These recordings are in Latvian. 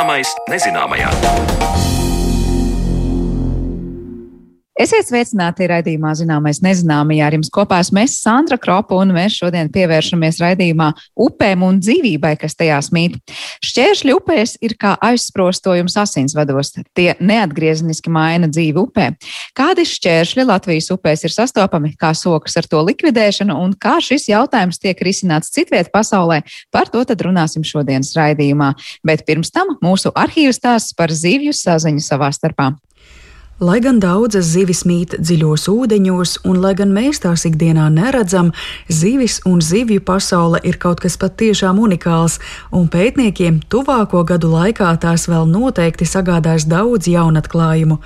Zināmais nezināmajā. Esiet sveicināti raidījumā Zināmais nezināmajā. Ar jums kopā esmu es, Sandra Kropa, un mēs šodien pievēršamies raidījumā upēm un dzīvībai, kas tajās mīt. Šķēršļi upēs ir kā aizsprostojums asinsvados. Tie neatgriezeniski maina dzīvi upē. Kādi šķēršļi Latvijas upēs ir sastopami, kā sokas ar to likvidēšanu un kā šis jautājums tiek risināts citviet pasaulē, par to tad runāsim šodienas raidījumā. Bet pirms tam mūsu arhīvs stāsts par zivju saziņu savā starpā. Lai gan daudzas zivis mīt dziļos ūdeņos, un lai gan mēs tās ikdienā neredzam, zivis un zivju pasaule ir kaut kas patiešām unikāls, un pētniekiem tuvāko gadu laikā tās vēl noteikti sagādās daudz jaunatklājumu.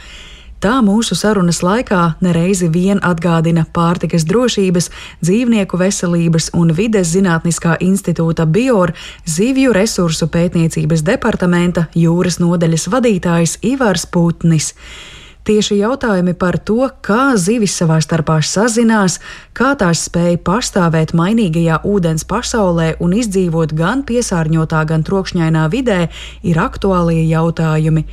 Tā mūsu sarunas laikā nereizi vien atgādina pārtikas drošības, dzīvnieku veselības un vides zinātniskā institūta Bior zivju resursu pētniecības departamenta jūras nodaļas vadītājs Ivars Putnis. Tieši jautājumi par to, kā zivis savā starpā sazinās, kā tās spēj pastāvēt mainīgajā ūdens pasaulē un izdzīvot gan piesārņotā, gan trokšņainā vidē, ir aktuālie jautājumi.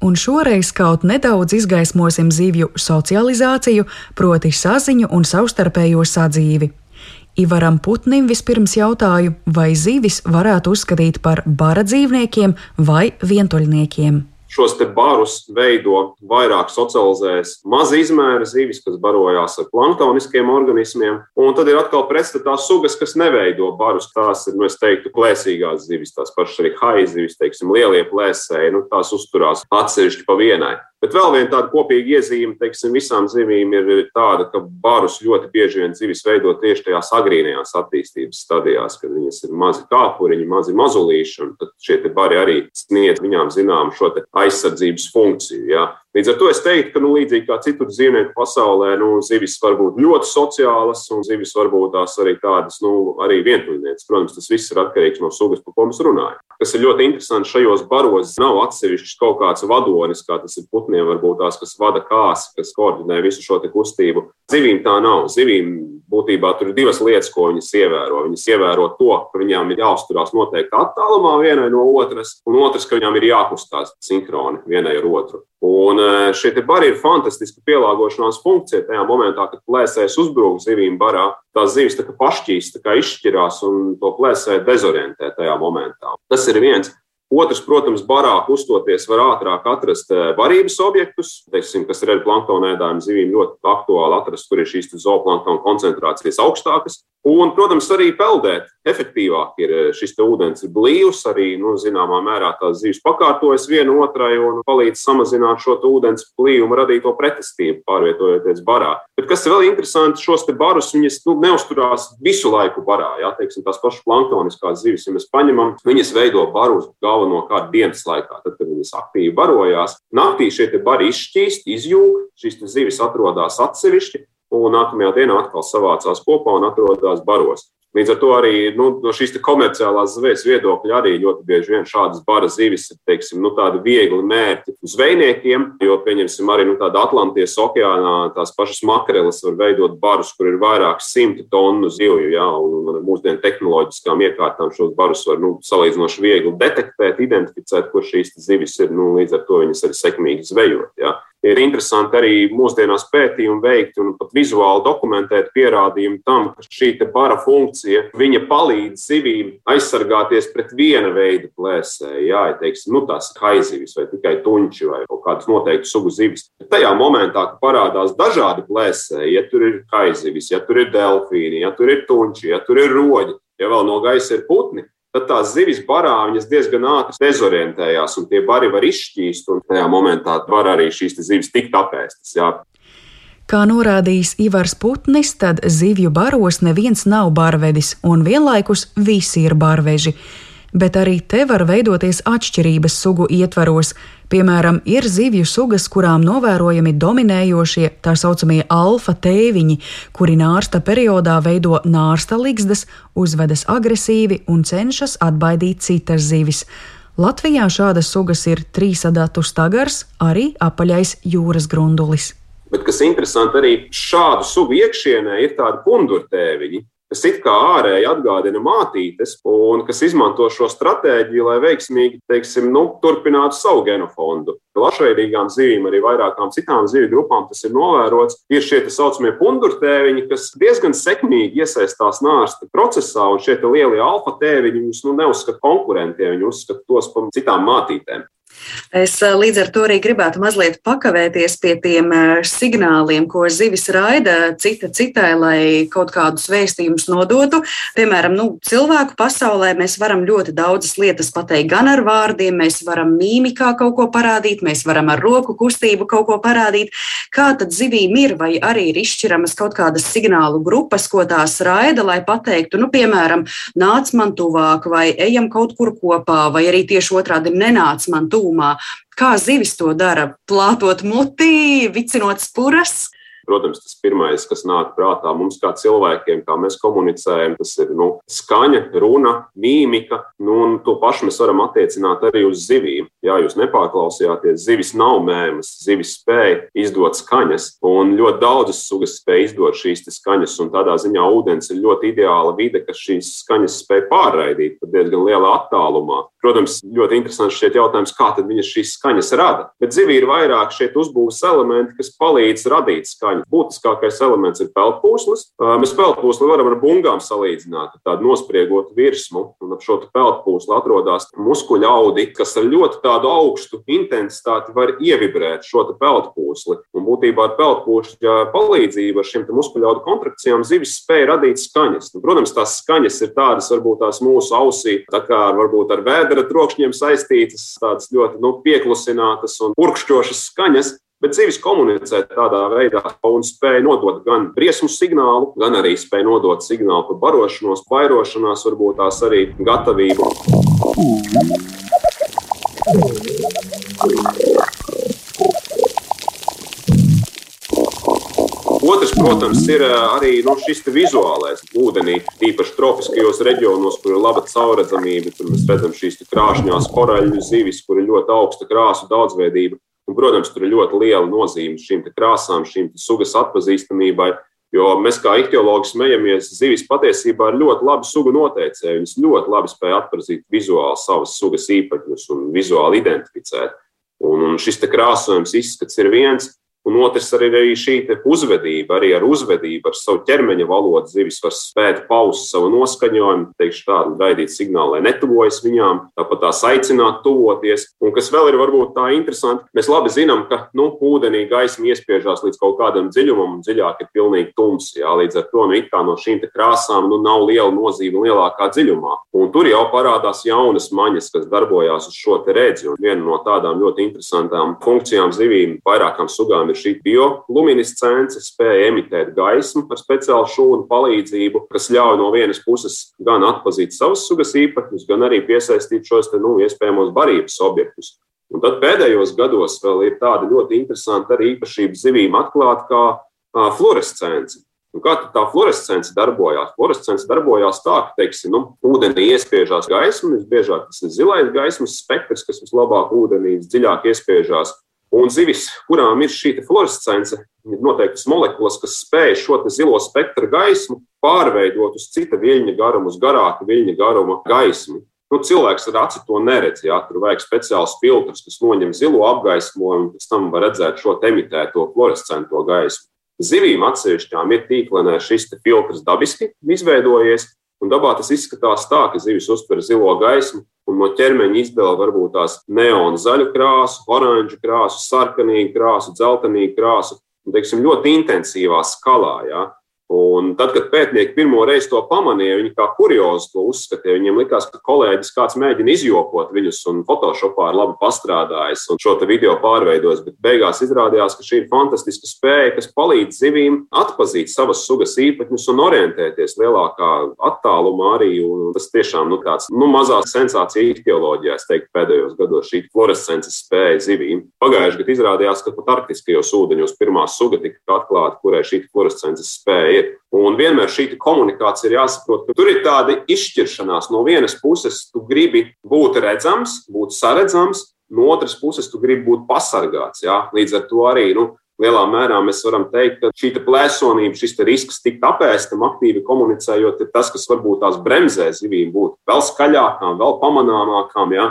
Un šoreiz kaut nedaudz izgaismosim zivju socializāciju, proti saziņu un savstarpējo sadzīvi. Ivaram Putnim vispirms jautāju, vai zivis varētu uzskatīt par bara dzīvniekiem vai vientuļniekiem. Šos barus veido vairāk socializējas maza izmēra zivis, kas barojās ar planktoniskiem organismiem. Un tad ir atkal pretstatā sugas, kas neveido barus. Tās ir, nu, es teiktu, plēsīgās zivis, tās pašas arī haizivis, teiksim, lielie plēsēji. Nu, tās uzturās atsevišķi pa vienai. Bet vēl viena tāda kopīga iezīme teiksim, visām zivīm ir tāda, ka barus ļoti bieži vien zivis veido tieši tajās agrīnajās attīstības stadijās, kad viņas ir mazi kāpuriņi, mazi mazulīši, un tad šie bari arī sniedz viņām zināmu šo aizsardzības funkciju. Ja. Līdz ar to es teiktu, ka nu, līdzīgi kā citur dzīvnieku pasaulē, nu, zivis var būt ļoti sociālas, un zivis var būt tās arī tādas, nu, arī vientuļnieces. Protams, tas viss ir atkarīgs no sugas, par ko mēs runājam. Kas ir ļoti interesanti, šajos baros nav atsevišķs kaut kāds vadonis, kā tas ir putniem, varbūt tās, kas vada kāsi, kas koordinē visu šo kustību. Zivīm tā nav. Zivīm būtībā tur ir divas lietas, ko viņas ievēro. Viņas ievēro to, ka viņām ir jāuzturās noteikti attālumā vienai no otras, un otrs, ka viņām ir jākustās sinhroni vienai ar otru. Un e, šie bari ir fantastiski pielāgošanās funkcija tajā momentā, kad plēsējs uzbrūk zivīm barā. Tās zivis tā kā pašķīst, tā kā izšķirās un to plēsēju dezorientē tajā momentā. Tas ir viens. Otrs, protams, barā kustoties, var ātrāk atrast eh, barības objektus, teiksim, kas ir planktona ēdājuma zivīm ļoti aktuāli atrast, kur ir šīs zooplanktona koncentrācijas augstākas. Un, protams, arī peldēt efektīvāk ir eh, šis ūdens ir blīvs, arī nu, zināmā mērā tās zivis pakārtojas viena otrai un palīdz samazināt šo ūdens blīvumu, radīto pretestību, pārvietojoties barā. Bet kas vēl interesanti, šos barus viņas nu, neusturās visu laiku barā. Jā, teiksim, tās pašas planktoniskās zivis, ja mēs paņemam, viņas veido barus galvenokārt dienas laikā, tad, kad viņas aktīvi barojās. Naktī šie bari izšķīst, izjūg, šīs zivis atrodas atsevišķi, un nākamajā dienā atkal savācās kopā un atrodas baros. Līdz ar to arī nu, no šīs komerciālās zvejas viedokļa arī ļoti bieži vien šādas bara zivis ir teiksim, nu, tādi viegli mērķi zvejniekiem. Jo, pieņemsim, arī nu, tādā Atlantijas okeānā tās pašas makreles var veidot barus, kur ir vairāk simti tonu zivju. Ja, un ar mūsdienu tehnoloģiskām iekārtām šos barus var nu, salīdzinoši viegli detektēt, identificēt, kur šīs zivis ir. Nu, līdz ar to viņas arī sekmīgi zvejot. Ja ir interesanti arī mūsdienās pētījumi veikt un pat vizuāli dokumentēt pierādījumu tam, ka šī bara funkcija palīdz zivīm aizsargāties pret viena veida plēsēju. Jā, ja teiksim, nu, tās haizivis vai tikai tuņči vai kaut kādas noteiktas sugu zivis. Tajā momentā, kad parādās dažādi plēsēji, ja tur ir haizivis, ja tur ir delfīni, ja tur ir tuņči, ja tur ir roģi, ja vēl no gaisa ir putni, tad tās zivis barā diezgan ātri dezorientējās, un tie bari var izšķīst, un tajā momentā var arī šīs zivis tikt apēstas. Jā. Kā norādījis Ivars Putnis, tad zivju baros neviens nav barvedis, un vienlaikus visi ir barveži bet arī te var veidoties atšķirības sugu ietvaros. Piemēram, ir zivju sugas, kurām novērojami dominējošie tā saucamie alfa tēviņi, kuri nārsta periodā veido nārsta ligzdas, uzvedas agresīvi un cenšas atbaidīt citas zivis. Latvijā šādas sugas ir trīsadatu stagars, arī apaļais jūras grundulis. Bet kas interesanti, arī šādu sugu iekšienē ir tādi pundurtēviņi, kas it kā ārēji atgādina mātītes, un kas izmanto šo stratēģiju, lai veiksmīgi teiksim, nu, turpinātu savu genofondu. Plašveidīgām zivīm, arī vairākām citām zivju grupām tas ir novērots. Ir šie tā saucamie pundurtēviņi, kas diezgan sekmīgi iesaistās nārsta procesā, un šie lielie alfa tēviņi viņus nu, neuzskata konkurentiem, viņi uzskata tos par citām mātītēm. Es eh, līdz ar to arī gribētu mazliet pakavēties pie tiem eh, signāliem, ko zivis raida cita citai, lai kaut kādus vēstījumus nodotu. Piemēram, nu, cilvēku pasaulē mēs varam ļoti daudzas lietas pateikt gan ar vārdiem, mēs varam mīmikā kaut ko parādīt, mēs varam ar roku kustību kaut ko parādīt. Kā tad zivīm ir, vai arī ir izšķiramas kaut kādas signālu grupas, ko tās raida, lai pateiktu, nu, piemēram, nāc man tuvāk, vai ejam kaut kur kopā, vai arī tieši otrādi nenāc man tuvāk tūmā. Kā zivis to dara? Plātot muti, vicinot spuras. Protams, tas pirmais, kas nāk prātā mums kā cilvēkiem, kā mēs komunicējam, tas ir nu, skaņa, runa, mīmika. Nu, un to pašu mēs varam attiecināt arī uz zivīm. Jā, jūs nepārklausījāties, zivis nav mēmas, zivis spēja izdot skaņas, un ļoti daudzas sugas spēj izdot šīs skaņas. Tādā ziņā ūdens ir ļoti ideāla vide, kas šīs skaņas spēj pārraidīt pat diezgan lielā attālumā. Protams, ļoti interesants šķiet jautājums, kā tad viņas šīs skaņas rada. Bet zivī ir vairāk šeit uzbūves elementi, kas palīdz radīt skaņu. Būtiskākais elements ir peldpūslis. Mēs peldpūsli varam ar bungām salīdzināt, tādu nospriegotu virsmu, un ap šo peldpūsli atrodas muskuļu audi, kas ar ļoti tādu augstu intensitāti var ievibrēt šo peldpūsli. Un būtībā ar peldpūšļa palīdzību, ar šiem muskuļu audu kontrakcijām, zivis spēja radīt skaņas. Nu, protams, tās skaņas ir tādas, varbūt tās mūsu ausī, tā kā varbūt ar vēdera trokšņiem saistītas, tādas ļoti nu, pieklusinātas un purkšķošas skaņas. Bet zivis komunicē tādā veidā un spēja nodot gan briesmu signālu, gan arī spēja nodot signālu par barošanos, vairošanās, varbūt tās arī gatavību. Otrs, protams, ir eh, arī nu, šis vizuālais ūdenī, īpaši tropiskajos reģionos, kur ir laba caurredzamība. Tur mēs redzam šīs krāšņās koraļu zivis, kur ir ļoti augsta krāsu daudzveidība. Un, protams, tur ir ļoti liela nozīme šīm krāsām, šīm sugas atpazīstamībai. Jo mēs kā ihtiologi smejamies, zivis patiesībā ir ļoti labi sugu noteicēji. Viņas ļoti labi spēj atpazīt vizuāli savas sugas īpašības un vizuāli identificēt. Un, un šis krāsojums, izskats ir viens, Un otrs arī ir šī uzvedība, arī ar uzvedību, ar savu ķermeņa valodu. Zivis var spēt paust savu noskaņojumu, teikšu tādu, gaidīt signālu, lai netuvojas viņām, tāpat tās aicināt tuvoties. Un kas vēl ir varbūt tā interesanti, mēs labi zinām, ka nu, ūdenī gaisma iespiežās līdz kaut kādam dziļumam, un dziļāk ir pilnīgi tums. Jā, līdz ar to nu, no šīm krāsām nu, nav liela nozīme lielākā dziļumā. Un tur jau parādās jaunas maņas, kas darbojās uz šo redzi. Un viena no tādām ļoti interesantām funkcijām zivīm, vairākām sugām ir šī bioluminescence, spēja emitēt gaismu ar speciālu šūnu palīdzību, kas ļauj no vienas puses gan atpazīt savas sugas īpašumus, gan arī piesaistīt šos te, nu, iespējamos barības objektus. Un tad pēdējos gados vēl ir tāda ļoti interesanta arī īpašība zivīm atklāta kā a, fluorescence. Un kā tā fluorescence darbojās? Fluorescence darbojās tā, ka, teiksim, nu, ūdenī iespiežās gaisma, visbiežāk tas ir zilais gaismas spektrs, kas vislabāk ūdenī dziļāk iespiežās. Un zivis, kurām ir šī fluorescence, ir noteiktas molekulas, kas spēj šo zilo spektra gaismu pārveidot uz cita viļņa garuma, uz garāka viļņa garuma gaismu. Nu, cilvēks ar aci to neredz. Jā, tur vajag speciāls filtrs, kas noņem zilo apgaismojumu, pēc tam var redzēt šo emitēto fluorescento gaismu. Zivīm atsevišķām ir tīklenē šis filtrs dabiski izveidojies, Un dabā tas izskatās tā, ka zivis uztver zilo gaismu, un no ķermeņa izdala varbūt tās neona zaļu krāsu, oranžu krāsu, sarkanīgu krāsu, dzeltenīgu krāsu, un, teiksim, ļoti intensīvā skalā. Ja? Un tad, kad pētnieki pirmo reizi to pamanīja, viņi kā kuriozi to uzskatīja. Viņiem likās, ka kolēģis kāds mēģina izjokot viņus, un Photoshopā ir labi pastrādājis un šo video pārveidojis. Bet beigās izrādījās, ka šī ir fantastiska spēja, kas palīdz zivīm atpazīt savas sugas īpatņus un orientēties lielākā attālumā arī. Un tas tiešām nu, tāds nu, mazā sensācija ihtioloģijā, es teiktu, pēdējos gados šī fluorescences spēja zivīm. Pagājušajā gadā izrādījās, ka pat arktiskajos ūdeņos pirmā suga tika atklāta, kurai šī fluorescences spēja ir. Un vienmēr šī komunikācija ir jāsaprot, ka tur ir tāda izšķiršanās. No vienas puses, tu gribi būt redzams, būt saredzams, no otras puses, tu gribi būt pasargāts. Jā? Līdz ar to arī nu, lielā mērā mēs varam teikt, ka šī plēsonība, šis risks tikt apēstam, aktīvi komunicējot, ir tas, kas varbūt tās bremzē zivīm būt vēl skaļākām, vēl pamanāmākām. Ja?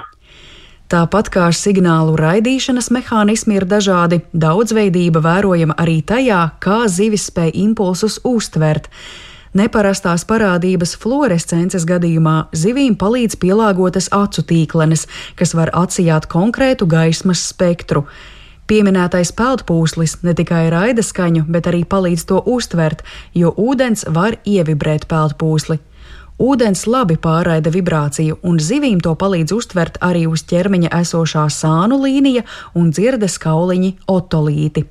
Tāpat kā signālu raidīšanas mehānismi ir dažādi, daudzveidība vērojama arī tajā, kā zivis spēj impulsus uztvert. Neparastās parādības fluorescences gadījumā zivīm palīdz pielāgotas acu tīklenes, kas var atsijāt konkrētu gaismas spektru. Pieminētais peldpūslis ne tikai raida skaņu, bet arī palīdz to uztvert, jo ūdens var ievibrēt peldpūsli. Ūdens labi pārraida vibrāciju, un zivīm to palīdz uztvert arī uz ķermeņa esošā sānu līnija un dzirdes kauliņi otolīti.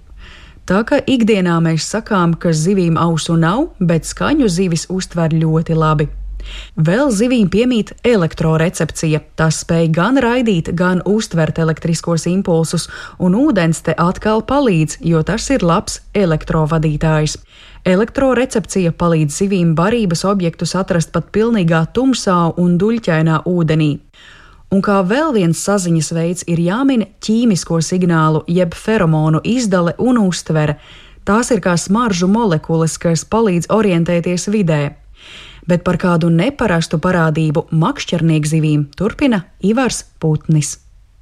Tā kā ikdienā mēs sakām, ka zivīm ausu nav, bet skaņu zivis uztver ļoti labi. Vēl zivīm piemīt elektrorecepcija. Tas spēj gan raidīt, gan uztvert elektriskos impulsus, un ūdens te atkal palīdz, jo tas ir labs elektrovadītājs. Elektrorecepcija palīdz zivīm barības objektus atrast pat pilnīgā tumsā un duļķainā ūdenī. Un kā vēl viens saziņas veids ir jāmin ķīmisko signālu, jeb feromonu izdale un uztvere. Tās ir kā smaržu molekulas, kas palīdz orientēties vidē. Bet par kādu neparastu parādību makšķernieku zivīm turpina Ivars Putnis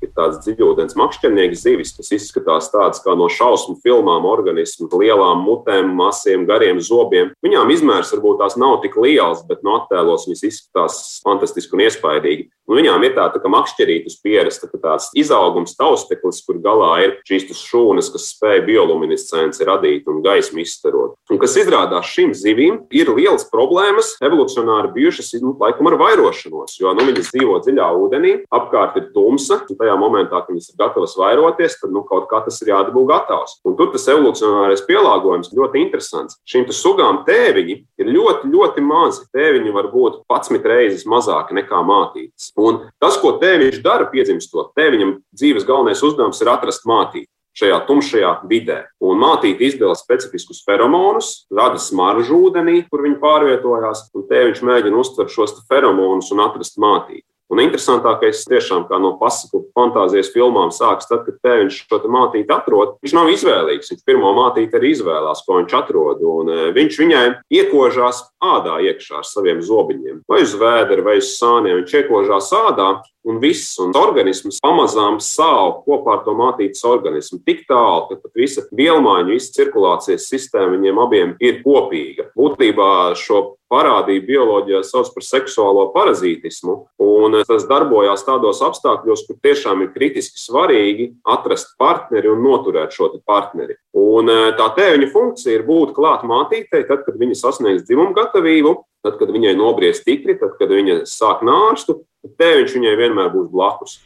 ir tāds dziļūdens makšķernieks zivis, kas izskatās tāds kā no šausmu filmām organismu, lielām mutēm, masiem, gariem zobiem. Viņām izmērs varbūt tās nav tik liels, bet no attēlos viņas izskatās fantastiski un iespaidīgi. Un viņām ir tāda tā makšķerīta uz pieres, tā tāds izaugums tausteklis, kur galā ir šīs šūnas, kas spēj bioluminescenci radīt un gaismu izstarot. Un kas izrādās šīm zivīm, ir lielas problēmas evolucionāri bijušas nu, laikam ar vairošanos, jo nu, viņas dzīvo dziļā ūdenī, apkārt ir tumsa, un tajā momentā, kad viņas ir gatavas vairoties, tad nu, kaut kā tas ir jādabū gatavs. Un tur tas evolucionārais pielāgojums ļoti interesants. Šīm sugām tēviņi ir ļoti, ļoti mazi. Tēviņi var būt 11 reizes mazāki nekā mātītes. Un tas, ko tēviņš dara, piedzimstot, tēviņam dzīves galvenais uzdevums ir atrast mātīti šajā tumšajā vidē. Un mātīte izdala specifiskus feromonus, rada smaržu ūdenī, kur viņi pārvietojās, un tēviņš mēģina uztvert šos feromonus un atrast mātīti. Un interesantākais tiešām kā no pasaku fantāzijas filmām sākas tad, kad tēviņš šo mātīti atrod. Viņš nav izvēlīgs. Viņš pirmo mātīti arī izvēlās, ko viņš atrod. Un e, viņš viņai iekožās ādā iekšā ar saviem zobiņiem. Vai uz vēdera, vai uz sāniem. Viņš iekožās ādā un viss, un organisms pamazām sāp kopā ar to mātītes organismu. Tik tālu, ka pat visa vielmaiņa, visa cirkulācijas sistēma viņiem abiem ir kopīga. Būtībā šo parādību bioloģijā sauc par seksuālo parazītismu, un tas darbojās tādos apstākļos, kur tiešām ir kritiski svarīgi atrast partneri un noturēt šo partneri. Un e, tā tēviņa funkcija ir būt klāt mātītei, tad, kad viņa sasniegs dzimumu gatavību, tad, kad viņai nobriest tikri, tad, kad viņa sāk nārstu, tēviņš viņai vienmēr būs blakus.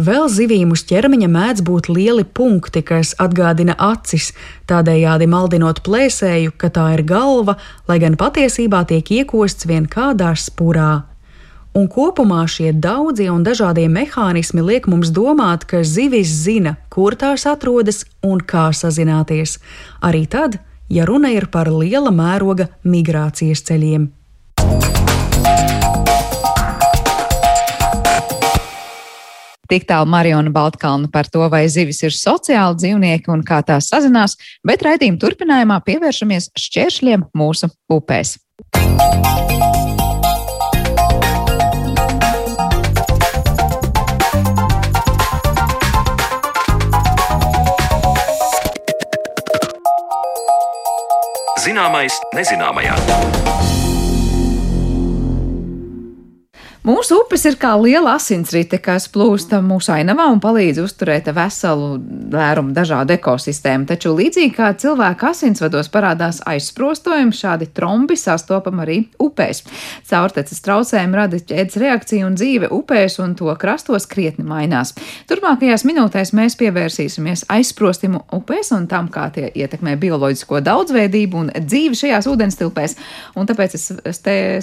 Vēl zivīm uz ķermeņa mēdz būt lieli punkti, kas atgādina acis, tādējādi maldinot plēsēju, ka tā ir galva, lai gan patiesībā tiek iekosts vien kādā spurā. Un kopumā šie daudzie un dažādie mehānismi liek mums domāt, ka zivis zina, kur tās atrodas un kā sazināties, arī tad, ja runa ir par liela mēroga migrācijas ceļiem. Tik tālu Mariona Baltkalna par to, vai zivis ir sociāli dzīvnieki un kā tās sazinās, bet raidījuma turpinājumā pievēršamies šķēršļiem mūsu upēs. Zināmais nezināmajā. Mūsu upes ir kā liela asinsrite, kas plūsta mūsu ainavā un palīdz uzturēt veselu vērumu dažādu ekosistēmu. Taču līdzīgi kā cilvēka asinsvados parādās aizsprostojumi, šādi trombi sastopam arī upēs. Caurteces traucējumi rada ķēdes reakciju un dzīve upēs un to krastos krietni mainās. Turpmākajās minūtēs mēs pievērsīsimies aizsprostimu upēs un tam, kā tie ietekmē bioloģisko daudzveidību un dzīvi šajās ūdenstilpēs. Un tāpēc es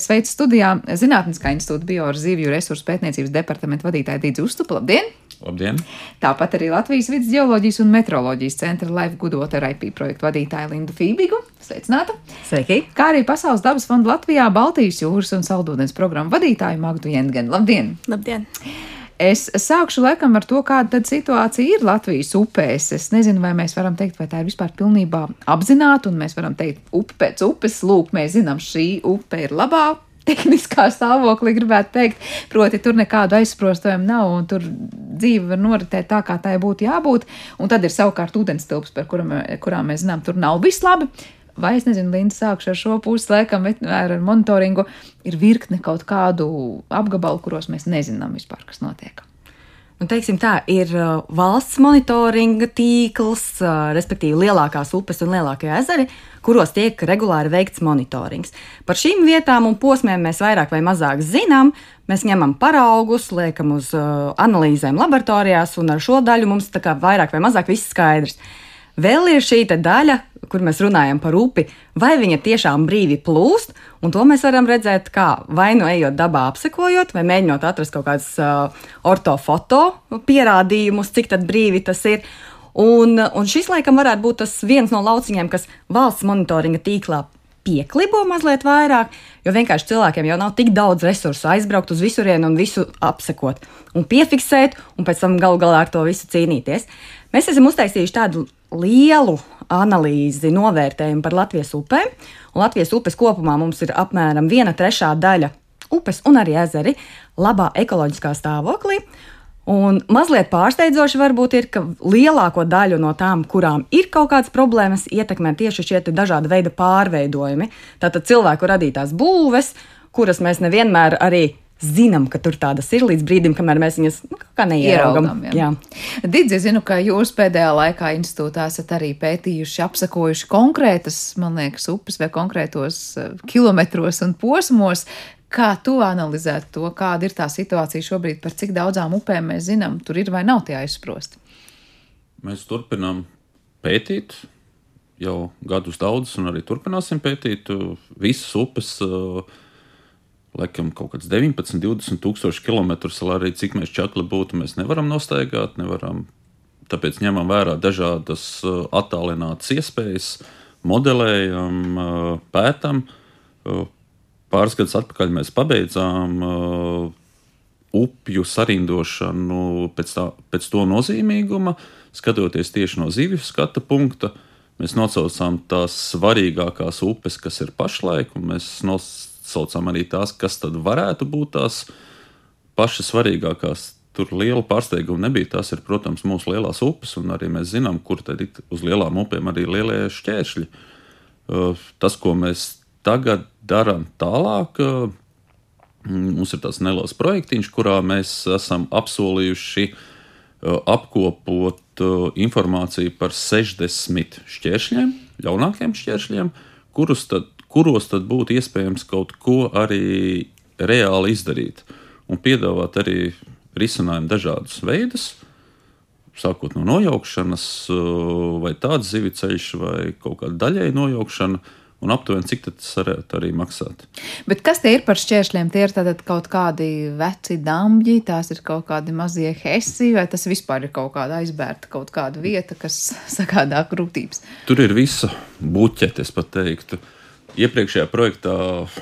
sveicu studijā Zinātniskā institūta bio Laboratorijas zivju resursu pētniecības departamenta vadītāja Dīdze Uztupa. Labdien! Labdien! Tāpat arī Latvijas vidus geoloģijas un meteoroloģijas centra Life Good Water IP projektu vadītāja Linda Fībigu. Sveicināta! Sveiki! Kā arī Pasaules dabas fonda Latvijā Baltijas jūras un saldūdens programmu vadītāju Magdu Jengenu. Labdien! Labdien! Es sākšu laikam ar to, kāda situācija ir Latvijas upēs. Es nezinu, vai mēs varam teikt, vai tā ir vispār pilnībā apzināta, un mēs varam teikt, upe pēc upes, lūk, mēs zinām, šī upe ir labā tehniskā stāvoklī, gribētu teikt. Proti, tur nekādu aizsprostojumu nav, un tur dzīve var noritēt tā, kā tai būtu jābūt. Un tad ir savukārt ūdens tilps, par kuram, kurām mēs zinām, tur nav viss labi. Vai es nezinu, Linda, sākšu ar šo pusi, laikam, ar monitoringu. Ir virkne kaut kādu apgabalu, kuros mēs nezinām vispār, kas notiek. Nu, teiksim tā, ir uh, valsts monitoringa tīkls, uh, respektīvi lielākās upes un lielākie ezeri, kuros tiek regulāri veikts monitorings. Par šīm vietām un posmiem mēs vairāk vai mazāk zinām. Mēs ņemam paraugus, liekam uz uh, analīzēm laboratorijās, un ar šo daļu mums vairāk vai mazāk viss skaidrs. Vēl ir šī daļa, kur mēs runājam par upi, vai viņa tiešām brīvi plūst, un to mēs varam redzēt, kā vai nu ejot dabā, apsekojot, vai mēģinot atrast kaut kādus uh, ortofoto pierādījumus, cik brīvi tas ir. Un, un šis laikam varētu būt tas viens no lauciņiem, kas valsts monitoringa tīklā pieklibo mazliet vairāk, jo vienkārši cilvēkiem jau nav tik daudz resursu aizbraukt uz visurienu un visu apsekot un piefiksēt, un pēc tam galu galā ar to visu cīnīties. Mēs esam uztaisījuši tādu lielu analīzi, novērtējumu par Latvijas upēm. Latvijas upes kopumā mums ir apmēram viena trešā daļa upes un arī ezeri labā ekoloģiskā stāvoklī. Un mazliet pārsteidzoši varbūt ir, ka lielāko daļu no tām, kurām ir kaut kādas problēmas, ietekmē tieši šie dažādi veidi pārveidojumi. Tātad cilvēku radītās būves, kuras mēs nevienmēr arī zinām, ka tur tādas ir līdz brīdim, kamēr mēs viņas nu, kā neieraugam. Didzi, es zinu, ka jūs pēdējā laikā institūtā esat arī pētījuši, apsakojuši konkrētas, man liekas, upes vai konkrētos eh, kilometros un posmos. Kā tu analizētu to, kāda ir tā situācija šobrīd, par cik daudzām upēm mēs zinām, tur ir vai nav tie aizsprosti? Mēs turpinām pētīt jau gadus daudzus, un arī turpināsim pētīt visas upes. Uh, laikam kaut kāds 19, 20 tūkstoši kilometrus, lai arī cik mēs čakli būtu, mēs nevaram nostaigāt, nevaram. Tāpēc ņemam vērā dažādas uh, attālinātas iespējas, modelējam, uh, pētam. Uh, pāris gadus atpakaļ mēs pabeidzām upju sarindošanu pēc, tā, pēc to nozīmīguma, skatoties tieši no zivju skata punkta. Mēs nosaucām tās svarīgākās upes, kas ir pašlaik, un mēs nos, saucam arī tās, kas tad varētu būt tās pašas svarīgākās. Tur liela pārsteiguma nebija. Tās ir, protams, mūsu lielās upes, un arī mēs zinām, kur tad ir uz lielām upēm arī lielie šķēršļi. Uh, tas, ko mēs tagad darām tālāk, uh, mums ir tāds neliels projektiņš, kurā mēs esam apsolījuši uh, apkopot informāciju par 60 šķēršļiem, ļaunākiem šķēršļiem, kurus tad kuros tad būtu iespējams kaut ko arī reāli izdarīt un piedāvāt arī risinājumu dažādus veidus. Sākot no nojaukšanas, vai tāds zivju ceļš, vai kaut kāda daļēja nojaukšana, un aptuveni cik tas varētu arī maksāt. Bet kas tie ir par šķēršļiem? Tie ir tātad kaut kādi veci dambļi, tās ir kaut kādi mazie hesi, vai tas vispār ir kaut kāda aizbērta kaut kāda vieta, kas sagādā grūtības? Tur ir visa buķete, es pat teiktu. Uh, Iepriekšējā projektā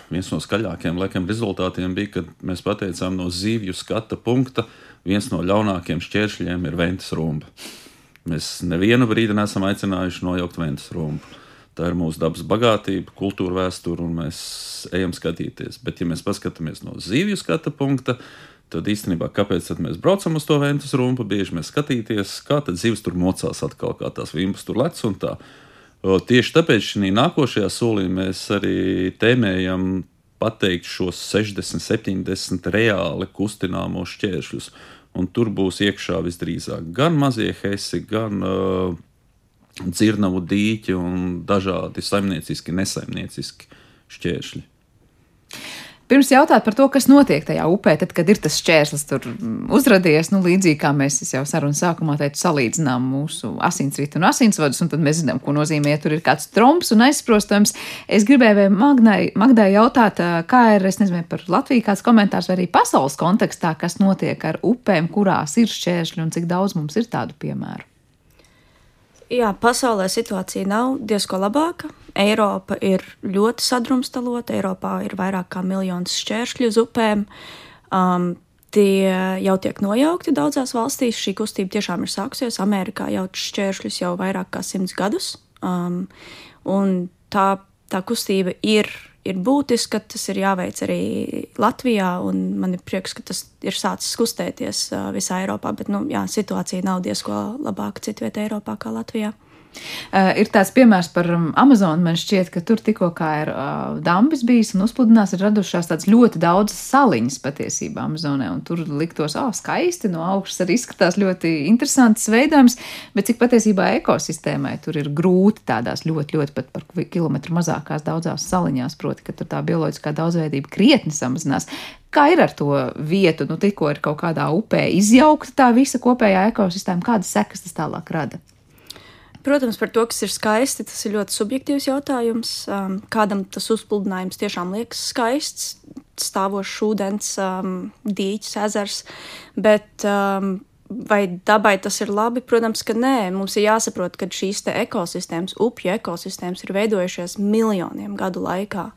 viens no skaļākajiem laikam, rezultātiem bija, kad mēs pateicām, no zivju skata punkta viens no ļaunākajiem šķēršļiem ir ventas rumba. Mēs nevienu brīdi neesam aicinājuši nojaukt ventas rumbu. Tā ir mūsu dabas bagātība, kultūra vēsture, un mēs ejam skatīties. Bet, ja mēs paskatāmies no zivju skata punkta, tad īstenībā kāpēc tad mēs braucam uz to ventas rumbu? Bieži mēs skatīties, kā tad zivs tur mocās atkal, kā tās vimbas tur lec un tā. Tieši tāpēc šī nākošajā solī mēs arī tēmējam pateikt šos 60, 70 reāli kustināmos šķēršļus. Un tur būs iekšā visdrīzāk gan mazie hesi, gan uh, dzirnavu dīķi un dažādi saimnieciski, nesaimnieciski šķēršļi. Pirms jautāt par to, kas notiek tajā upē, tad, kad ir tas šķērslis tur uzradies, nu, līdzīgi kā mēs jau sarunas sākumā teicu, salīdzinām mūsu asinsritu un asinsvadus, un tad mēs zinām, ko nozīmē, ja tur ir kāds tromps un aizsprostojums. Es gribēju Magnai, Magdai jautāt, kā ir, es nezinu, par Latviju kāds komentārs vai arī pasaules kontekstā, kas notiek ar upēm, kurās ir šķēršļi un cik daudz mums ir tādu piemēru. Jā, pasaulē situācija nav diezgan labāka. Eiropa ir ļoti sadrumstalota. Eiropā ir vairāk kā miljons šķēršļu uz upēm. Um, Tie jau tiek nojaukti daudzās valstīs. Šī kustība tiešām ir sākusies. Amerikā jau šķēršļus jau vairāk kā simts gadus. Um, un tā, tā kustība ir, ir būtiska. Tas ir jāveic arī Latvijā. Man ir prieks, ka tas ir sācis kustēties uh, visā Eiropā. Bet nu, jā, situācija nav diezko labāka citvietā Eiropā kā Latvijā. Uh, ir tāds piemērs par um, Amazonu. Man šķiet, ka tur tikko ir uh, dambis bijis un uzpludinās, ir radušās tādas ļoti daudzas saliņas patiesībā Amazonē. Tur liktos, ah, oh, skaisti no augšas arī izskatās ļoti interesants veidojums, bet cik patiesībā ekosistēmai tur ir grūti tādās ļoti, ļoti pat par kilometru mazākās daudzās saliņās, proti, ka tur tā bioloģiskā daudzveidība krietni samazinās. Kā ir ar to vietu, nu tikko ir kaut kādā upē izjaukta tā visa kopējā ekosistēma, kādas sekas tas tālāk rada? Protams, par to, kas ir skaisti, tas ir ļoti subjektīvs jautājums. Um, kādam tas uzpludinājums tiešām liekas skaists, stāvošs ūdens, um, dīķis, ezers, bet um, vai dabai tas ir labi? Protams, ka nē. Mums ir jāsaprot, ka šīs ekosistēmas, upju ekosistēmas ir veidojušās miljoniem gadu laikā.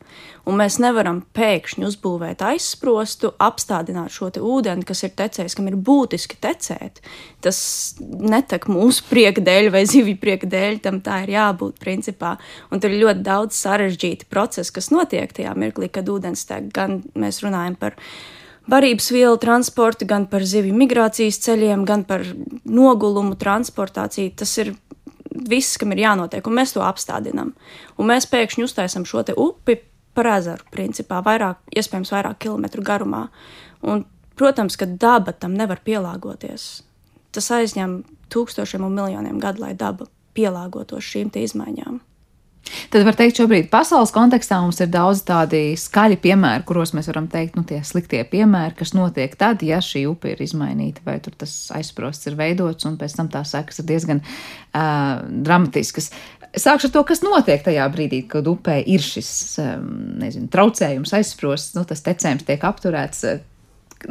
Un mēs nevaram pēkšņi uzbūvēt aizsprostu, apstādināt šo ūdeni, kas ir tecējis, kam ir būtiski tecēt. Tas netek mūsu prieka dēļ vai zivju prieka dēļ, tam tā ir jābūt principā. Un tur ir ļoti daudz sarežģīti procesi, kas notiek tajā mirklī, kad ūdens tek. Gan mēs runājam par barības vielu transportu, gan par zivju migrācijas ceļiem, gan par nogulumu transportāciju. Tas ir viss, kam ir jānotiek, un mēs to apstādinām. Un mēs pēkšņi uztaisām šo upi par ezeru, principā, vairāk, iespējams, vairāk kilometru garumā. Un, protams, ka daba tam nevar pielāgoties. Tas aizņem tūkstošiem un miljoniem gadu, lai daba pielāgotos šīm izmaiņām. Tad var teikt, šobrīd pasaules kontekstā mums ir daudz tādi skaļi piemēri, kuros mēs varam teikt, nu, tie sliktie piemēri, kas notiek tad, ja šī upe ir izmainīta, vai tur tas aizsprosts ir veidots, un pēc tam tās sekas ir diezgan uh, dramatiskas. Sākšu ar to, kas notiek tajā brīdī, kad upē ir šis nezinu, traucējums, aizsprosts, nu, tas tecējums tiek apturēts.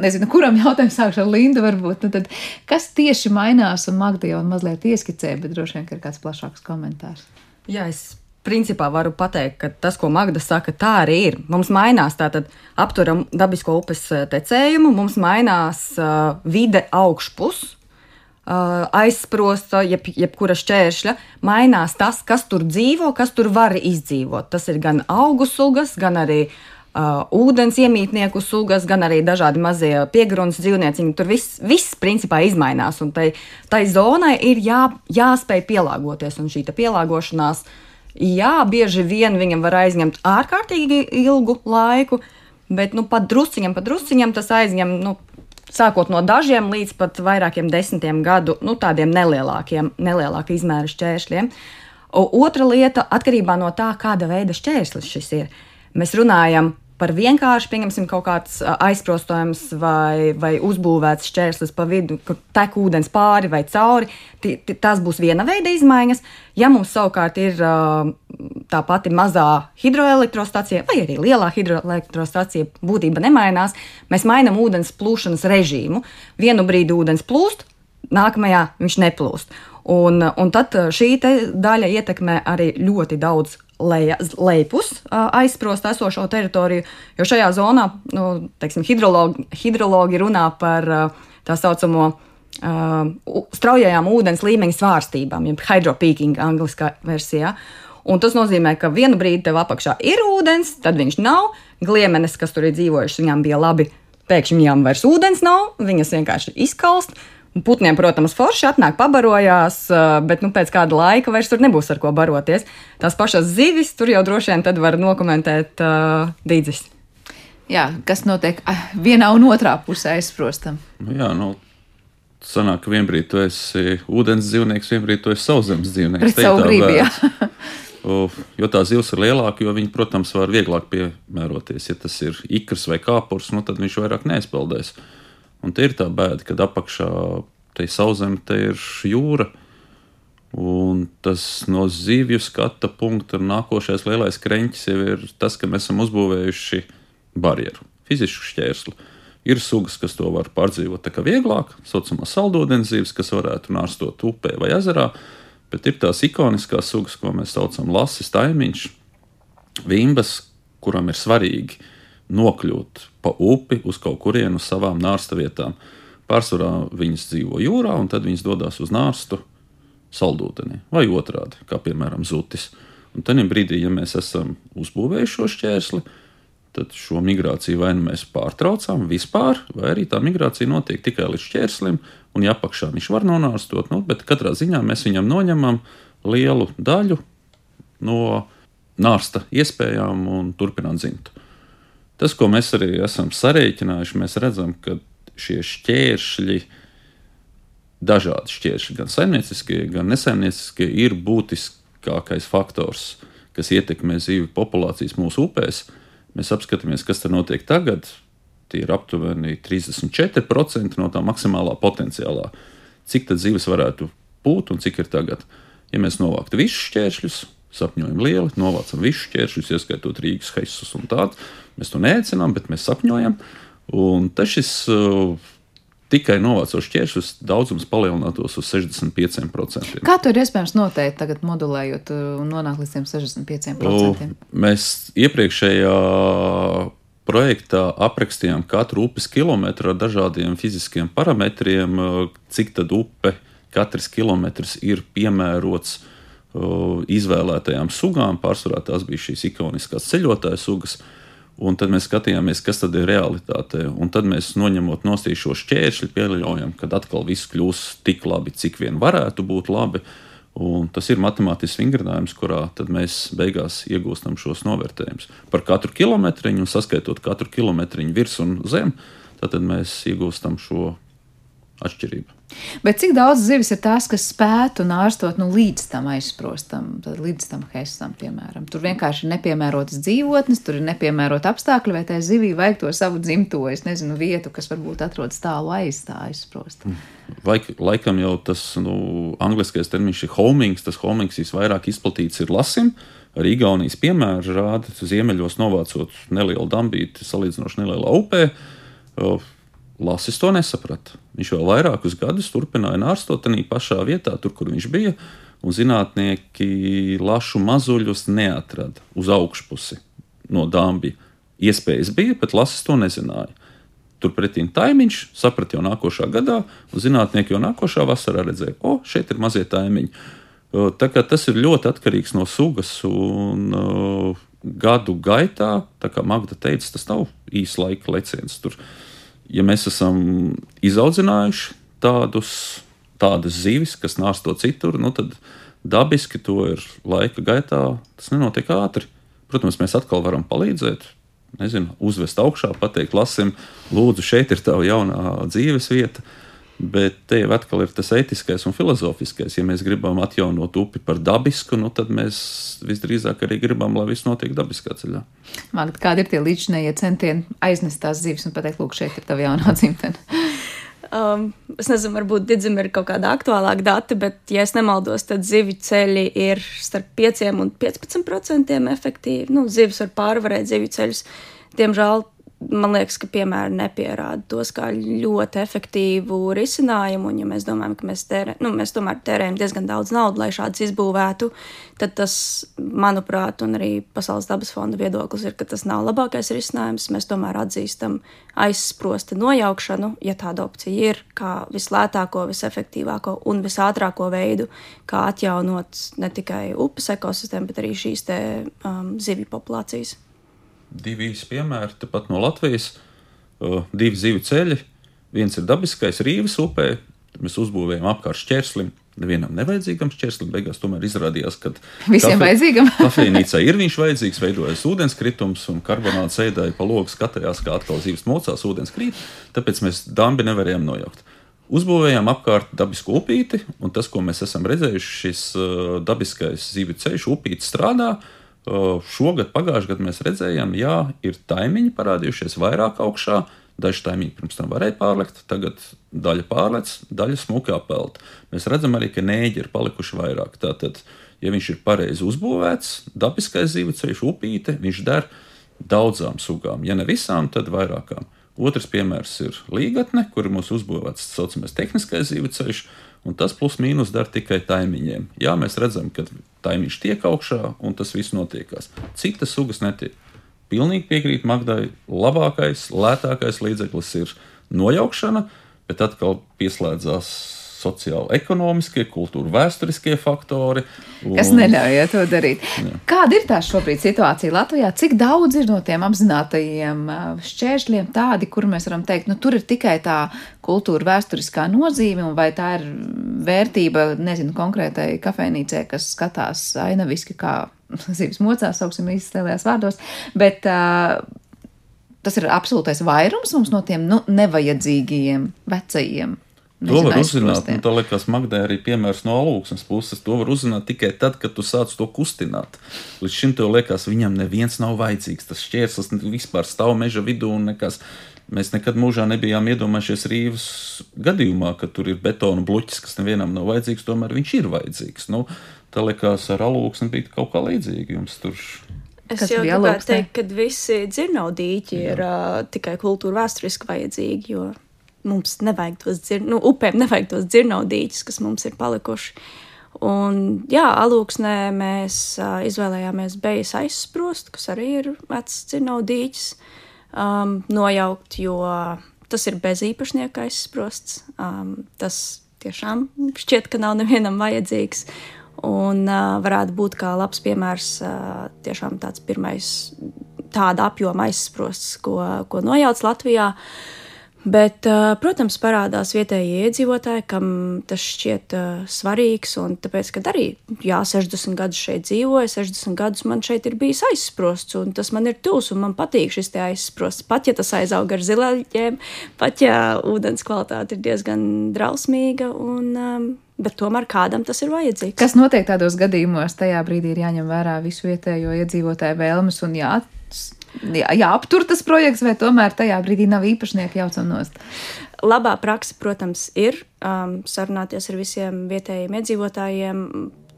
Nezinu, kuram jautājumam sākšu ar Lindu, varbūt. Nu, tad, kas tieši mainās, un Magda jau mazliet ieskicēja, bet droši vien ir kāds plašāks komentārs. Jā, es principā varu pateikt, ka tas, ko Magda saka, tā arī ir. Mums mainās tātad apturam dabisko upes eh, tecējumu, mums mainās uh, vide augšpus. Uh, aizsprosta, jeb, jebkura šķēršļa, mainās tas, kas tur dzīvo, kas tur var izdzīvot. Tas ir gan augu sugas, gan arī uh, ūdens iemītnieku sugas, gan arī dažādi mazie piegrunas dzīvnieciņi. Tur viss, viss principā izmainās, un tai, tai zonai ir jā, jāspēj pielāgoties, un šī pielāgošanās uh, Jā, bieži vien viņam var aizņemt ārkārtīgi ilgu laiku, bet nu, pat drusciņam, pat drusciņam tas aizņem. Nu, Sākot no dažiem līdz pat vairākiem desmitiem gadu, nu, tādiem nelielākiem, nelielāka izmēra šķēršļiem. Otra lieta, atkarībā no tā, kāda veida šķērslis šis ir. Mēs runājam par vienkārši, pieņemsim, kaut kāds aizprostojums vai, vai uzbūvēts šķērslis pa vidu, kur tek ūdens pāri vai cauri. T tas būs viena veida izmaiņas. Ja mums savukārt ir tā pati mazā hidroelektrostacija vai arī lielā hidroelektrostacija, būtība nemainās, mēs mainām ūdens plūšanas režīmu. Vienu brīdi ūdens plūst, nākamajā viņš neplūst. Un, un tad šī daļa ietekmē arī ļoti daudz leja, lejpus aizsprost esošo teritoriju, jo šajā zonā nu, teiksim, hidrologi, hidrologi runā par tā saucamo uh, straujajām ūdens līmeņa svārstībām, jeb hydropīking angliskā versijā. Un tas nozīmē, ka vienu brīdi tev apakšā ir ūdens, tad viņš nav. Gliemenes, kas tur ir dzīvojušas, viņām bija labi. Pēkšņi viņām vairs ūdens nav, viņas vienkārši izkalst. Putniem, protams, forši atnāk, pabarojās, bet nu, pēc kāda laika vairs tur nebūs ar ko baroties. Tās pašas zivis tur jau droši vien var nokomentēt uh, Dīdzis. Jā, kas notiek vienā un otrā pusē aizsprostam? Nu, jā, nu, sanāk, ka vienbrīd tu esi ūdens dzīvnieks, vienbrīd tu esi sauszemes dzīvnieks. Pret savu gribu, jā. jo tā zivs ir lielāka, jo viņi, protams, var vieglāk piemēroties. Ja tas ir ikrs vai kāpurs, nu, tad viņš vairāk neizpeldēs. Uh, Un tie ir tā bēda, kad apakšā sauszeme, te ir jūra. Un tas no zivju skata punkta un nākošais lielais kreņķis jau ir tas, ka mēs esam uzbūvējuši barjeru, fizisku šķērsli. Ir sugas, kas to var pārdzīvot tā kā vieglāk, saucamā saldūdens zivis, kas varētu nārstot upē vai ezerā, bet ir tās ikoniskās sugas, ko mēs saucam lasis, taimiņš, vimbas, kuram ir svarīgi nokļūt pa upi uz kaut kurienu uz savām nārsta vietām. Pārsvarā viņas dzīvo jūrā, un tad viņas dodas uz nārstu saldūdenī vai otrādi, kā piemēram zutis. Un tad brīdī, ja mēs esam uzbūvējuši šo šķērsli, tad šo migrāciju vai nu mēs pārtraucām vispār, vai arī tā migrācija notiek tikai līdz šķērslim, un ja apakšā viņš var nonāstot, nu, bet katrā ziņā mēs viņam noņemam lielu daļu no nārsta iespējām un turpināt zimt. Tas, ko mēs arī esam sarēķinājuši, mēs redzam, ka šie šķēršļi, dažādi šķēršļi, gan saimnieciskie, gan nesaimnieciskie, ir būtiskākais faktors, kas ietekmē zivju populācijas mūsu upēs. Mēs apskatāmies, kas tur notiek tagad. Tie ir aptuveni 34% no tā maksimālā potenciālā. Cik tad zivis varētu būt un cik ir tagad? Ja mēs novāktu visus šķēršļus, sapņojam lieli, novācam visus šķēršļus, ieskaitot Rīgas heisus un tādu, Mēs to neaicinām, bet mēs sapņojam. Un tas šis uh, tikai novācot šķēršļus, daudzums palielinātos uz 65%. Kā to ir iespējams noteikt, tagad modulējot uh, un nonākt līdz 65%? U, mēs iepriekšējā projektā aprakstījām katru upes kilometru ar dažādiem fiziskiem parametriem, uh, cik tad upe katrs kilometrs ir piemērots uh, izvēlētajām sugām. Pārsvarā tās bija šīs ikoniskās ceļotāju sugas. Uh, Un tad mēs skatījāmies, kas tad ir realitāte. Un tad mēs noņemot no šo šķēršļu, pieļaujam, ka atkal viss kļūs tik labi, cik vien varētu būt labi. Un tas ir matemātisks vingrinājums, kurā mēs beigās iegūstam šos novērtējumus. Par katru kilometriņu, saskaitot katru kilometriņu virs un zem, tad mēs iegūstam šo atšķirība. Bet cik daudz zivis ir tās, kas spētu un ārstot nu, līdz tam aizsprostam, līdz tam hesam, piemēram? Tur vienkārši ir nepiemērotas dzīvotnes, tur ir nepiemērota apstākļi, vai tai zivī vajag to savu dzimto, es nezinu, vietu, kas varbūt atrodas tālu aiz tā aizsprosta. Vai, laikam jau tas nu, angliskais termins ir homings, tas homings visvairāk izplatīts ir lasim. Arī Igaunijas piemēra rāda, ka ziemeļos novācot nelielu dambīti salīdzinoši nelielā upē Lasis to nesaprata. Viņš vēl vairākus gadus turpināja nārstot tajā pašā vietā, tur, kur viņš bija, un zinātnieki lašu mazuļus neatrada uz augšpusi no dāmbja. Iespējas bija, bet Lasis to nezināja. Turpretī taimiņš saprata jau nākošā gadā, un zinātnieki jau nākošā vasarā redzēja, o, šeit ir mazie taimiņi. Tā kā tas ir ļoti atkarīgs no sugas un uh, gadu gaitā, tā kā Magda teica, tas nav īsts laika leciens. Tur ja mēs esam izaudzinājuši tādus, tādas zivis, kas nāsto citur, nu tad dabiski to ir laika gaitā. Tas nenotiek ātri. Protams, mēs atkal varam palīdzēt, nezinu, uzvest augšā, pateikt, lasim, lūdzu, šeit ir tava jaunā dzīves vieta. Bet te jau atkal ir tas etiskais un filozofiskais. Ja mēs gribam atjaunot upi par dabisku, nu, tad mēs visdrīzāk arī gribam, lai viss notiek dabiskā ceļā. Magda, kādi ir tie līdzinējie centieni aiznest tās zivis un pateikt, lūk, šeit ir tava jaunā dzimtene? Um, es nezinu, varbūt Digim ir kaut kāda aktuālāka data, bet, ja es nemaldos, tad zivju ceļi ir starp 5 un 15% efektīvi. Nu, zivis var pārvarēt zivju ceļus. Diemžēl man liekas, ka piemēri nepierāda tos kā ļoti efektīvu risinājumu. Un, ja mēs domājam, ka mēs, tērē, nu, mēs tomēr tērējam diezgan daudz naudas, lai šādas izbūvētu, tad tas, manuprāt, un arī Pasaules dabas fonda viedoklis ir, ka tas nav labākais risinājums. Mēs tomēr atzīstam aizsprosta nojaukšanu, ja tāda opcija ir, kā vislētāko, visefektīvāko un visātrāko veidu, kā atjaunot ne tikai upes ekosistēmu, bet arī šīs te, um, zivju populācijas divi īsi piemēri tepat no Latvijas. Uh, divi zivi ceļi. Viens ir dabiskais Rīgas upē. Mēs uzbūvējam apkārt šķērslim. Nevienam nevajadzīgam šķērslim. Beigās tomēr izrādījās, ka visiem kafe, vajadzīgam. kafejnīcā ir viņš vajadzīgs, veidojas ūdenskritums un karbonāts ēdāja pa logu, skatījās, kā atkal zīves mocās, ūdens krīt. Tāpēc mēs dambi nevarējām nojaukt. Uzbūvējām apkārt dabisku upīti, un tas, ko mēs esam redzējuši, šis uh, dabiskais zivju ceļš, upīte strādā. Uh, Šogad, pagājušajā gadā mēs redzējām, jā, ir taimiņi parādījušies vairāk augšā. Daži taimiņi pirms tam varēja pārlekt, tagad daļa pārlec, daļa smuki apelt. Mēs redzam arī, ka nēģi ir palikuši vairāk. Tātad, ja viņš ir pareizi uzbūvēts, dabiskais zīveceļš, upīte, viņš der daudzām sugām. Ja ne visām, tad vairākām. Otrs piemērs ir līgatne, kur mūsu uzbūvēts tā saucamais tehniskais zīveceļš un tas plus mīnus dar tikai taimiņiem. Jā, mēs redzam, ka taimiņš tiek augšā, un tas viss notiekās. Citas sugas netiek. pilnīgi piekrītu Magdai. Labākais, lētākais līdzeklis ir nojaukšana, bet atkal pieslēdzās sociālo-ekonomiskie, kultūra vēsturiskie faktori. Un... Kas neļauj to darīt. Jā. Kāda ir tā šobrīd situācija Latvijā? Cik daudz ir no tiem apzinātajiem šķēršļiem tādi, kur mēs varam teikt, nu tur ir tikai tā kultūra vēsturiskā nozīme, vai tā ir vērtība, nezinu, konkrētai kafejnīcē, kas skatās ainaviski kā zīves mocās, sauksim izstēlējās vārdos, bet uh, tas ir absolūtais vairums mums no tiem nu, nevajadzīgajiem vecajiem To var uzzināt, un tā liekas, Magdē arī piemērs no alūksnes puses. To var uzzināt tikai tad, kad tu sāc to kustināt. Līdz šim tev liekas, viņam neviens nav vajadzīgs. Tas šķērslis vispār stāv meža vidū un nekas. Mēs nekad mūžā nebijām iedomājušies Rīgas gadījumā, ka tur ir betona bluķis, kas nevienam nav vajadzīgs, tomēr viņš ir vajadzīgs. Nu, tā liekas, ar alūksni bija kaut kā līdzīga jums tur. Es Kas jau gribētu teikt, ka visi dzirnaudīķi ir uh, tikai kultūra vēsturiski vajadzīgi, jo mums nevajag tos dzirnaudītus, nu, upēm nevajag tos dzirnaudītus, kas mums ir palikuši. Un, jā, alūksnē mēs uh, izvēlējāmies bejas aizsprost, kas arī ir vecs dzirnaudītis, um, nojaukt, jo tas ir bez īpašnieka aizsprosts. Um, tas tiešām šķiet, ka nav nevienam vajadzīgs. Un uh, varētu būt kā labs piemērs, uh, tiešām tāds pirmais tāda apjoma aizsprosts, ko, ko nojauts Latvijā. Uh, Bet, protams, parādās vietējie iedzīvotāji, kam tas šķiet uh, svarīgs. Tāpēc, kad arī jā, 60 gadus šeit dzīvoju, 60 gadus man šeit ir bijis aizsprosts, un tas man ir tūs, un man patīk šis aizsprosts. Pat ja tas aizauga ar zilaļiem, pat ja ūdens kvalitāte ir diezgan drausmīga, un, um, bet tomēr kādam tas ir vajadzīgs. Kas notiek tādos gadījumos? Tajā brīdī ir jāņem vērā visu vietējo iedzīvotāju vēlmes un jā jā, jāaptur tas projekts, vai tomēr tajā brīdī nav īpašnieki jaucam nost? Labā praksa, protams, ir um, sarunāties ar visiem vietējiem iedzīvotājiem,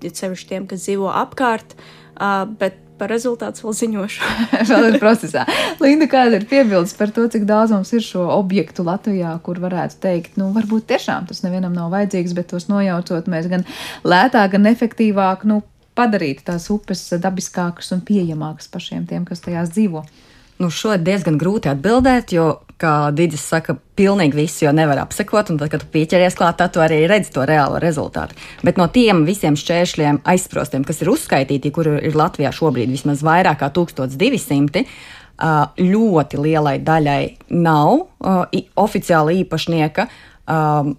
sevišķi tiem, kas dzīvo apkārt, uh, bet par rezultātu vēl ziņošu. vēl ir procesā. Linda, kāda ir piebildes par to, cik daudz mums ir šo objektu Latvijā, kur varētu teikt, nu, varbūt tiešām tas nevienam nav vajadzīgs, bet tos nojaucot mēs gan lētāk, gan efektīvāk, nu, padarīt tās upes dabiskākas un pieejamākas pašiem tiem, kas tajās dzīvo? Nu, šo ir diezgan grūti atbildēt, jo, kā Digis saka, pilnīgi visu jau nevar apsekot, un tad, kad tu pieķeries klāt, tad tu arī redzi to reālo rezultātu. Bet no tiem visiem šķēršļiem, aizsprostiem, kas ir uzskaitīti, kur ir Latvijā šobrīd vismaz vairāk kā 1200, ļoti lielai daļai nav oficiāla īpašnieka. Um,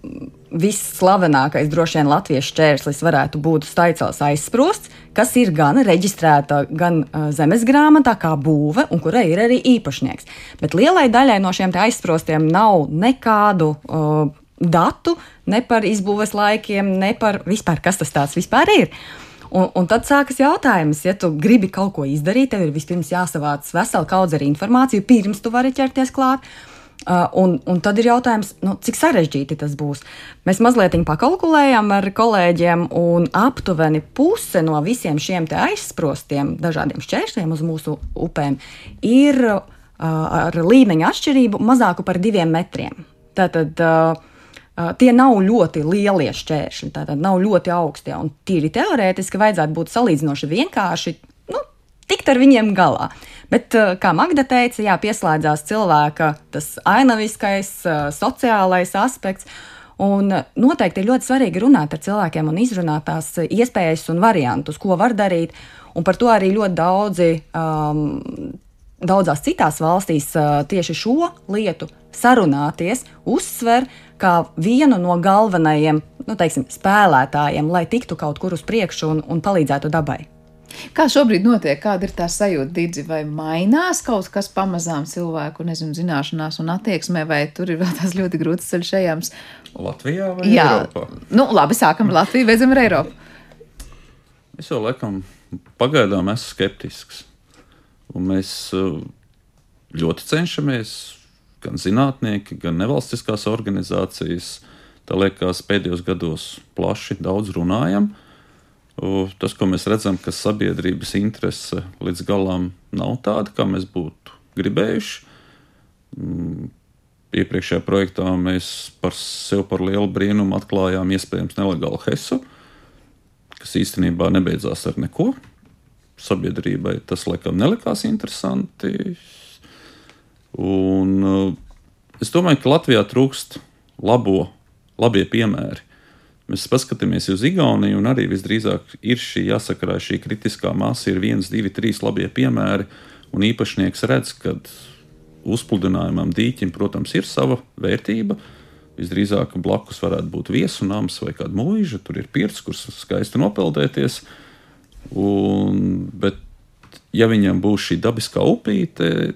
visslavenākais droši vien latviešu čērslis varētu būt Staicels aizsprosts, kas ir gan reģistrēta gan uh, zemes grāmatā, kā būve, un kurai ir arī īpašnieks. Bet lielai daļai no šiem aizsprostiem nav nekādu uh, datu ne par izbūves laikiem, ne par vispār, kas tas tāds vispār ir. Un, un tad sākas jautājums, ja tu gribi kaut ko izdarīt, tev ir vispirms jāsavāc vesela kaudze ar informāciju, pirms tu vari ķerties klāt. Uh, un, un tad ir jautājums, nu, cik sarežģīti tas būs. Mēs mazliet pakalkulējām ar kolēģiem, un aptuveni puse no visiem šiem aizsprostiem, dažādiem šķēršļiem uz mūsu upēm ir uh, ar līmeņa atšķirību mazāku par diviem metriem. Tātad uh, uh, tie nav ļoti lielie šķēršļi, tātad nav ļoti augsti. Un tīri teorētiski vajadzētu būt salīdzinoši vienkārši nu, tikt ar viņiem galā. Bet, eh, kā Magda teica, jā, pieslēdzās cilvēka tas ainaviskais, eh, sociālais aspekts. Un eh, noteikti ir ļoti svarīgi runāt ar cilvēkiem un izrunāt tās iespējas un variantus, ko var darīt. Un par to arī ļoti daudzi, um, daudzās citās valstīs uh, tieši šo lietu sarunāties, uzsver kā vienu no galvenajiem nu, teiksim, spēlētājiem, lai tiktu kaut kur uz priekšu un, un palīdzētu dabai. Kā šobrīd notiek, kāda ir tā sajūta, Digi, vai mainās kaut kas pamazām cilvēku, nezinu, zināšanās un attieksmē, vai tur ir vēl tās ļoti grūtas ceļš ejams? Latvijā vai Jā. Eiropā? Nu, labi, sākam ar Latviju, beidzam ar Eiropu. Es jau laikam pagaidām esmu skeptisks. Un mēs uh, ļoti cenšamies, gan zinātnieki, gan nevalstiskās organizācijas, tā liekas, pēdējos gados plaši daudz runājam. Tas, ko mēs redzam, ka sabiedrības interese līdz galam nav tāda, kā mēs būtu gribējuši. Mm, iepriekšējā projektā mēs par sevi par lielu brīnumu atklājām iespējams nelegālu hesu, kas īstenībā nebeidzās ar neko. sabiedrībai tas laikam nelikās interesanti. Un, uh, es domāju, ka Latvijā trūkst labo, labie piemēri. Mēs paskatāmies uz Igauniju, un arī visdrīzāk ir šī jāsakarā šī kritiskā masa, ir viens, divi, trīs labie piemēri, un īpašnieks redz, ka uzpludinājumam dīķim, protams, ir sava vērtība. Visdrīzāk blakus varētu būt viesu nams vai kāda mūža, tur ir pirts, kurš skaisti nopeldēties. Un, bet, ja viņam būs šī dabiskā upīte,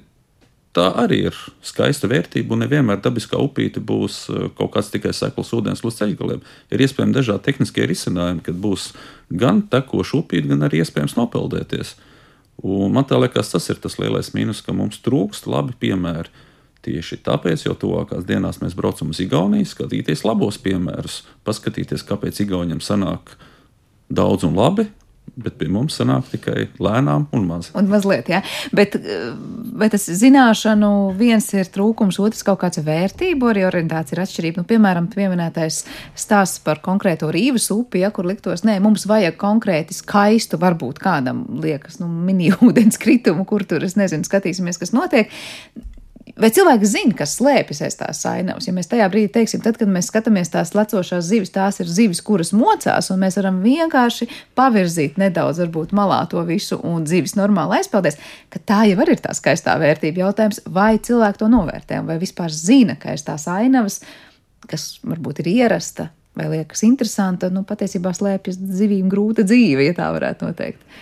tā arī ir skaista vērtība, un nevienmēr dabiskā upīte būs eh, kaut kāds tikai sekls ūdens līdz ceļgaliem. Ir iespējams dažādi tehniskie risinājumi, kad būs gan tekoša upīte, gan arī iespējams nopeldēties. Un man liekas, tas ir tas lielais mīnus, ka mums trūkst labi piemēri. Tieši tāpēc jau tuvākās dienās mēs braucam uz Igauniju, skatīties labos piemērus, paskatīties, kāpēc Igauniem sanāk daudz un labi, bet pie mums sanāk tikai lēnām un maz. Un mazliet, jā. Bet, bet tas zināšanu viens ir trūkums, otrs kaut kāds vērtību, arī orientācija ir atšķirība. Nu, piemēram, pieminētais stāsts par konkrēto rīvas upi, ja, kur liktos, nē, mums vajag konkrēti skaistu, varbūt kādam liekas, nu, mini ūdens kritumu, kur tur, es nezinu, skatīsimies, kas notiek. Vai cilvēki zina, kas slēpjas aiz tās ainavas? Ja mēs tajā brīdī teiksim, tad, kad mēs skatāmies tās lecošās zivis, tās ir zivis, kuras mocās, un mēs varam vienkārši pavirzīt nedaudz, varbūt malā to visu, un zivis normāli aizpeldēs, ka tā jau ir tā skaistā vērtība. Jautājums, vai cilvēki to novērtē, vai vispār zina, ka aiz tās ainavas, kas varbūt ir ierasta vai liekas interesanta, nu patiesībā slēpjas zivīm grūta dzīve, ja tā varētu noteikt.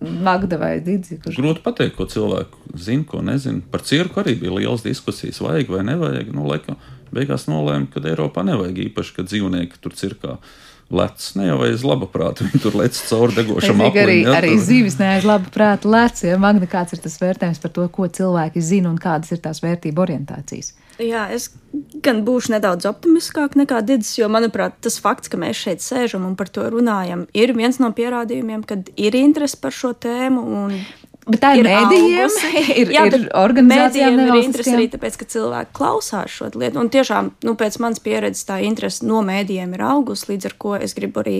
Magda vai Digi. Kurš... Grūti pateikt, ko cilvēku zina, ko nezina. Par cirku arī bija liels diskusijas, vajag vai nevajag. Nu, laikam, beigās nolēma, ka Eiropā nevajag īpaši, ka dzīvnieki tur cirkā. Lec, ne jau aiz laba prāta, viņi tur lec cauri degošam apgabalam. Arī, ja, arī zīves ne aiz laba prāta lec, ja Magda, kāds ir tas vērtējums par to, ko cilvēki zina un kādas ir tās vērtību orientācijas? Jā, es gan būšu nedaudz optimistiskāk nekā Digis, jo, manuprāt, tas fakts, ka mēs šeit sēžam un par to runājam, ir viens no pierādījumiem, ka ir interese par šo tēmu. Un... Bet tā ir, ir mēdījiem, ir, jā, ir organizācijām, ir interese arī tāpēc, ka cilvēki klausās šo lietu. Un tiešām, nu, pēc manas pieredzes, tā interese no mēdījiem ir augusi, līdz ar ko es gribu arī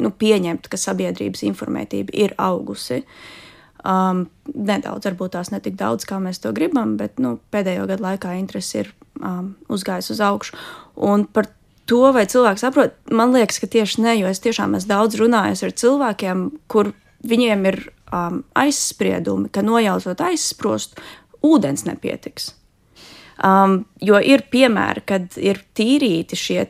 nu, pieņemt, ka sabiedrības informētība ir augusi. Uh, Um, nedaudz, varbūt tās ne tik daudz, kā mēs to gribam, bet nu, pēdējo gadu laikā interese ir um, uzgājusi uz augšu. Un par to, vai cilvēks saprot, man liekas, ka tieši ne, jo es tiešām esmu daudz runājis ar cilvēkiem, kur viņiem ir um, aizspriedumi, ka nojaucot aizsprostu, ūdens nepietiks. Um, jo ir piemēri, kad ir tīrīti šie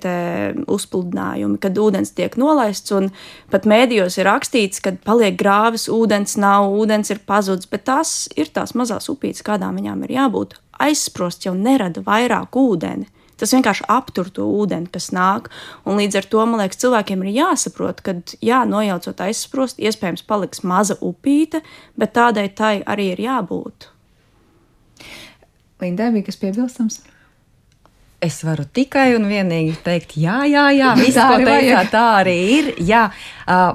uzpludinājumi, kad ūdens tiek nolaists, un pat mēdījos ir rakstīts, ka paliek grāvis, ūdens nav, ūdens ir pazudis, bet tās ir tās mazās upītes, kādām viņām ir jābūt. Aizsprost jau nerada vairāk ūdeni. Tas vienkārši aptur to ūdeni, kas nāk. Un līdz ar to man liekas, cilvēkiem ir jāsaprot, ka, jā, nojaucot aizsprost, iespējams, paliks maza upīte, bet tādai tai arī ir jābūt. Lindai bija kas piebilstams? Es varu tikai un vienīgi teikt, jā, jā, jā viss, ko teicāt, tā arī ir. Jā,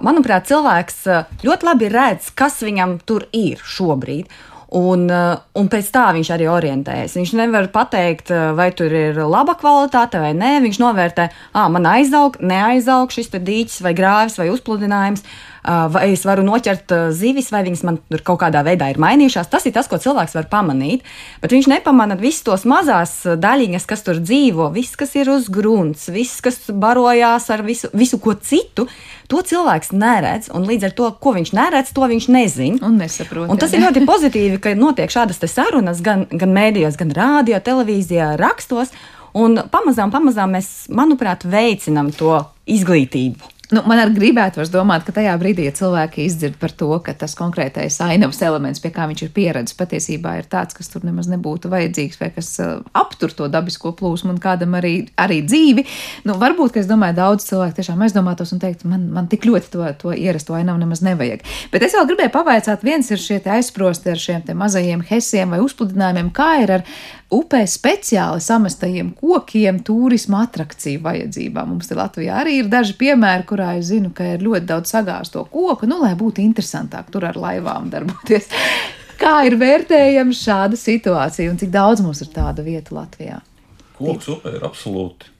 manuprāt, cilvēks ļoti labi redz, kas viņam tur ir šobrīd. Un, un pēc tā viņš arī orientējas. Viņš nevar pateikt, vai tur ir laba kvalitāte vai nē. Viņš novērtē, ah, man aizaug, neaizaug šis dīķis vai grāvis vai uzpludinājums. Uh, vai es varu noķert zivis, vai viņas man tur kaut kādā veidā ir mainījušās. Tas ir tas, ko cilvēks var pamanīt. Bet viņš nepamanā visus tos mazās daļiņas, kas tur dzīvo, viss, kas ir uz grunts, viss, kas barojās ar visu, visu ko citu. To cilvēks neredz, un līdz ar to, ko viņš neredz, to viņš nezina. Un nesaprot. Un tas ir ļoti pozitīvi, ka notiek šādas sarunas gan, gan mēdījos, gan rādio, televīzijā, rakstos. Un pamazām, pamazām mēs, manuprāt, veicinām to izglītību. Nu, man arī gribētu domāt, ka tajā brīdī, ja cilvēki izdzird par to, ka tas konkrētais ainavas elements, pie kā viņš ir pieredzējis, patiesībā ir tāds, kas tur nemaz nebūtu vajadzīgs, vai kas uh, aptur to dabisko plūsmu un kādam arī, arī dzīvi, nu, varbūt, ka es domāju, daudz cilvēku tiešām aizdomātos un teikt, man, man tik ļoti to, to ierasto ainavu nemaz nevajag. Bet es vēl gribēju pavaicāt, viens ir šie aizsprosti ar šiem mazajiem hesiem vai uzpludinājumiem, kā ir ar upē speciāli samestajiem kokiem turisma atrakciju vajadzībām. Mums te Latvijā arī ir daži piemēri, kurā es zinu, ka ir ļoti daudz sagāzto koku, nu, lai būtu interesantāk tur ar laivām darboties. Kā ir vērtējama šāda situācija un cik daudz mums ir tāda vieta Latvijā? Koks upē ir absolūti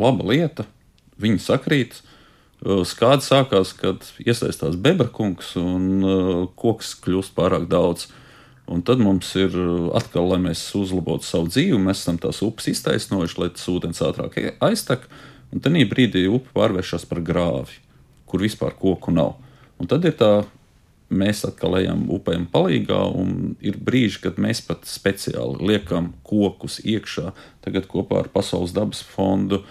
laba lieta. Viņi sakrīt. Skāds sākās, kad iesaistās bebrakungs un koks kļūst pārāk daudz. Un tad mums ir atkal, lai mēs uzlabotu savu dzīvi, mēs esam tās upes iztaisnojuši, lai tas ūdens ātrāk aiztek. Un tad brīdī upe pārvēršas par grāvi, kur vispār koku nav. Un tad ir tā mēs atkal ejam upēm palīgā, un ir brīži, kad mēs pat speciāli liekam kokus iekšā. Tagad kopā ar Pasaules dabas fondu,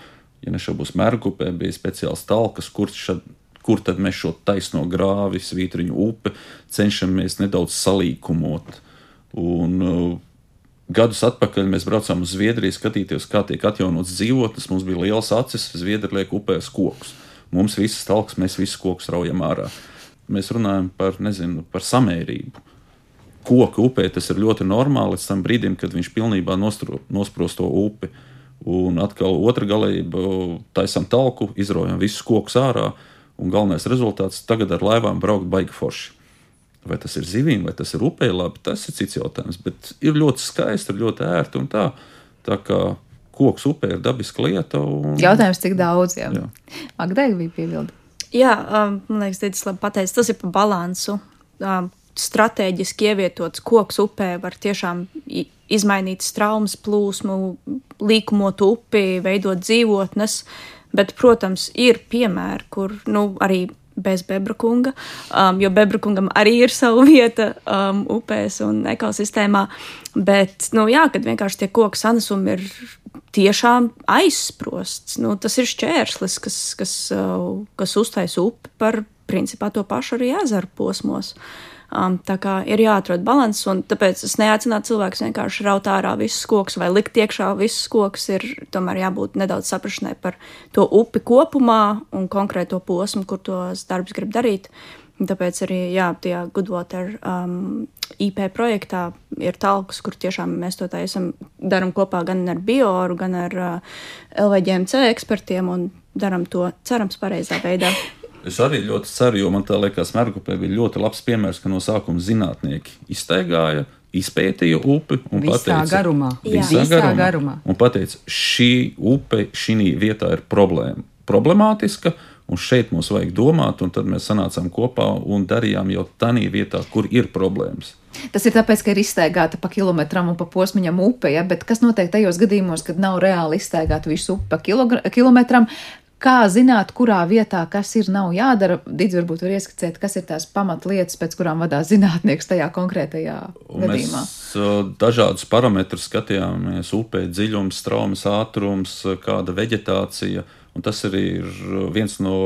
ja nešaubos, Mērgupē bija speciāls talkas, kur, šad, kur tad mēs šo taisno grāvi, svītriņu upi cenšamies nedaudz salīkumot. Un, uh, Gadus atpakaļ mēs braucām uz Zviedriju, skatīties, kā tiek atjaunots dzīvotnes. Mums bija liels acis, Zviedri liek upēs kokus. Mums visas talks, mēs visus kokus raujam ārā. Mēs runājam par, nezinu, par samērību. Koku upē tas ir ļoti normāli līdz tam brīdim, kad viņš pilnībā nostro, nosprost to upi. Un atkal otra galība - taisām talku, izraujam visus kokus ārā, un galvenais rezultāts - tagad ar laivām braukt baigi forši. Vai tas ir zivīm, vai tas ir upē, labi, tas ir cits jautājums. Bet ir ļoti skaisti, ir ļoti ērti un tā. Tā kā koks upē ir dabiska lieta. Un... Jautājums, cik daudz jau? Jā. Magdēļ bija piebildi. Jā, um, man liekas, Dīdis labi pateicis, tas ir par balansu. Um, Stratēģiski ievietots koks upē var tiešām izmainīt traumas plūsmu, līkumot upi, veidot dzīvotnes, bet, protams, ir piemēri, kur nu, arī bez Bebrakunga, um, jo Bebrakungam arī ir sava vieta um, upēs un ekosistēmā. Bet, nu, jā, kad vienkārši tie koku sanesumi ir tiešām aizsprosts. Nu, tas ir šķērslis, kas, kas, uh, kas uztaisa upi par principā to pašu arī ezeru posmos. Um, tā kā ir jāatrod līdzsvars, un tāpēc es neaicinātu cilvēkus vienkārši raut ārā visus kokus vai likt iekšā visus kokus. Ir tomēr jābūt nedaudz saprašanai par to upi kopumā un konkrēto posmu, kur tos darbus grib darīt. Tāpēc arī jā, tajā Goodwater um, IP projektā ir talks, kur tiešām mēs to taisam, darām kopā gan ar Bioru, gan ar uh, LVGMC ekspertiem un darām to, cerams, pareizā veidā. Es arī ļoti ceru, jo man tā liekas, Merkupē bija ļoti labs piemērs, ka no sākuma zinātnieki iztaigāja, izpētīja upi un visā pateica, garumā. Visā, visā garumā, garumā. Un pateica, šī upe šī vietā ir problēma, problemātiska, un šeit mums vajag domāt, un tad mēs sanācām kopā un darījām jau tādā vietā, kur ir problēmas. Tas ir tāpēc, ka ir iztaigāta pa kilometram un pa posmiņam upe, ja? bet kas notiek tajos gadījumos, kad nav reāli iztaigāta visu upi pa kilometram? Kā zināt, kurā vietā kas ir nav jādara? Dīdz varbūt var ieskicēt, kas ir tās pamatlietas, pēc kurām vadās zinātnieks tajā konkrētajā gadījumā. Mēs dažādus parametrus skatījāmies - upē dziļums, traumas ātrums, kāda veģetācija. Un tas arī ir viens no